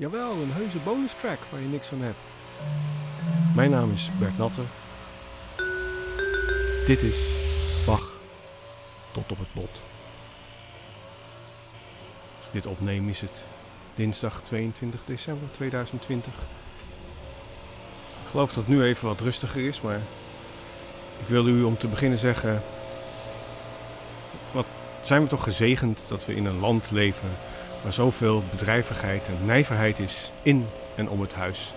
Jawel, een heuse bonus track waar je niks van hebt. Mijn naam is Bert Natter. Dit is Bach tot op het bot. Als dit opneem is het dinsdag 22 december 2020. Ik geloof dat het nu even wat rustiger is, maar ik wilde u om te beginnen zeggen... Wat zijn we toch gezegend dat we in een land leven waar zoveel bedrijvigheid en nijverheid is in en om het huis.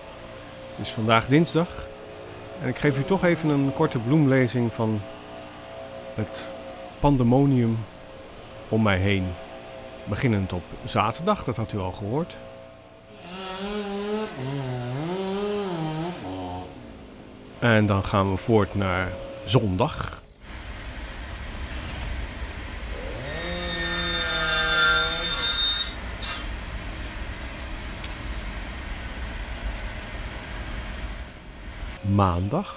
Het is vandaag dinsdag en ik geef u toch even een korte bloemlezing van het pandemonium om mij heen. Beginnend op zaterdag, dat had u al gehoord. En dan gaan we voort naar zondag. Maandag.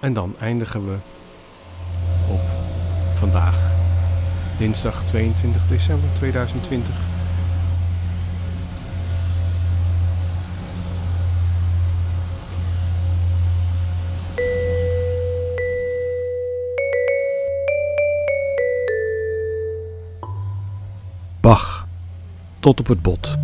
En dan eindigen we op vandaag, dinsdag 22 december 2020. Bach, tot op het bot.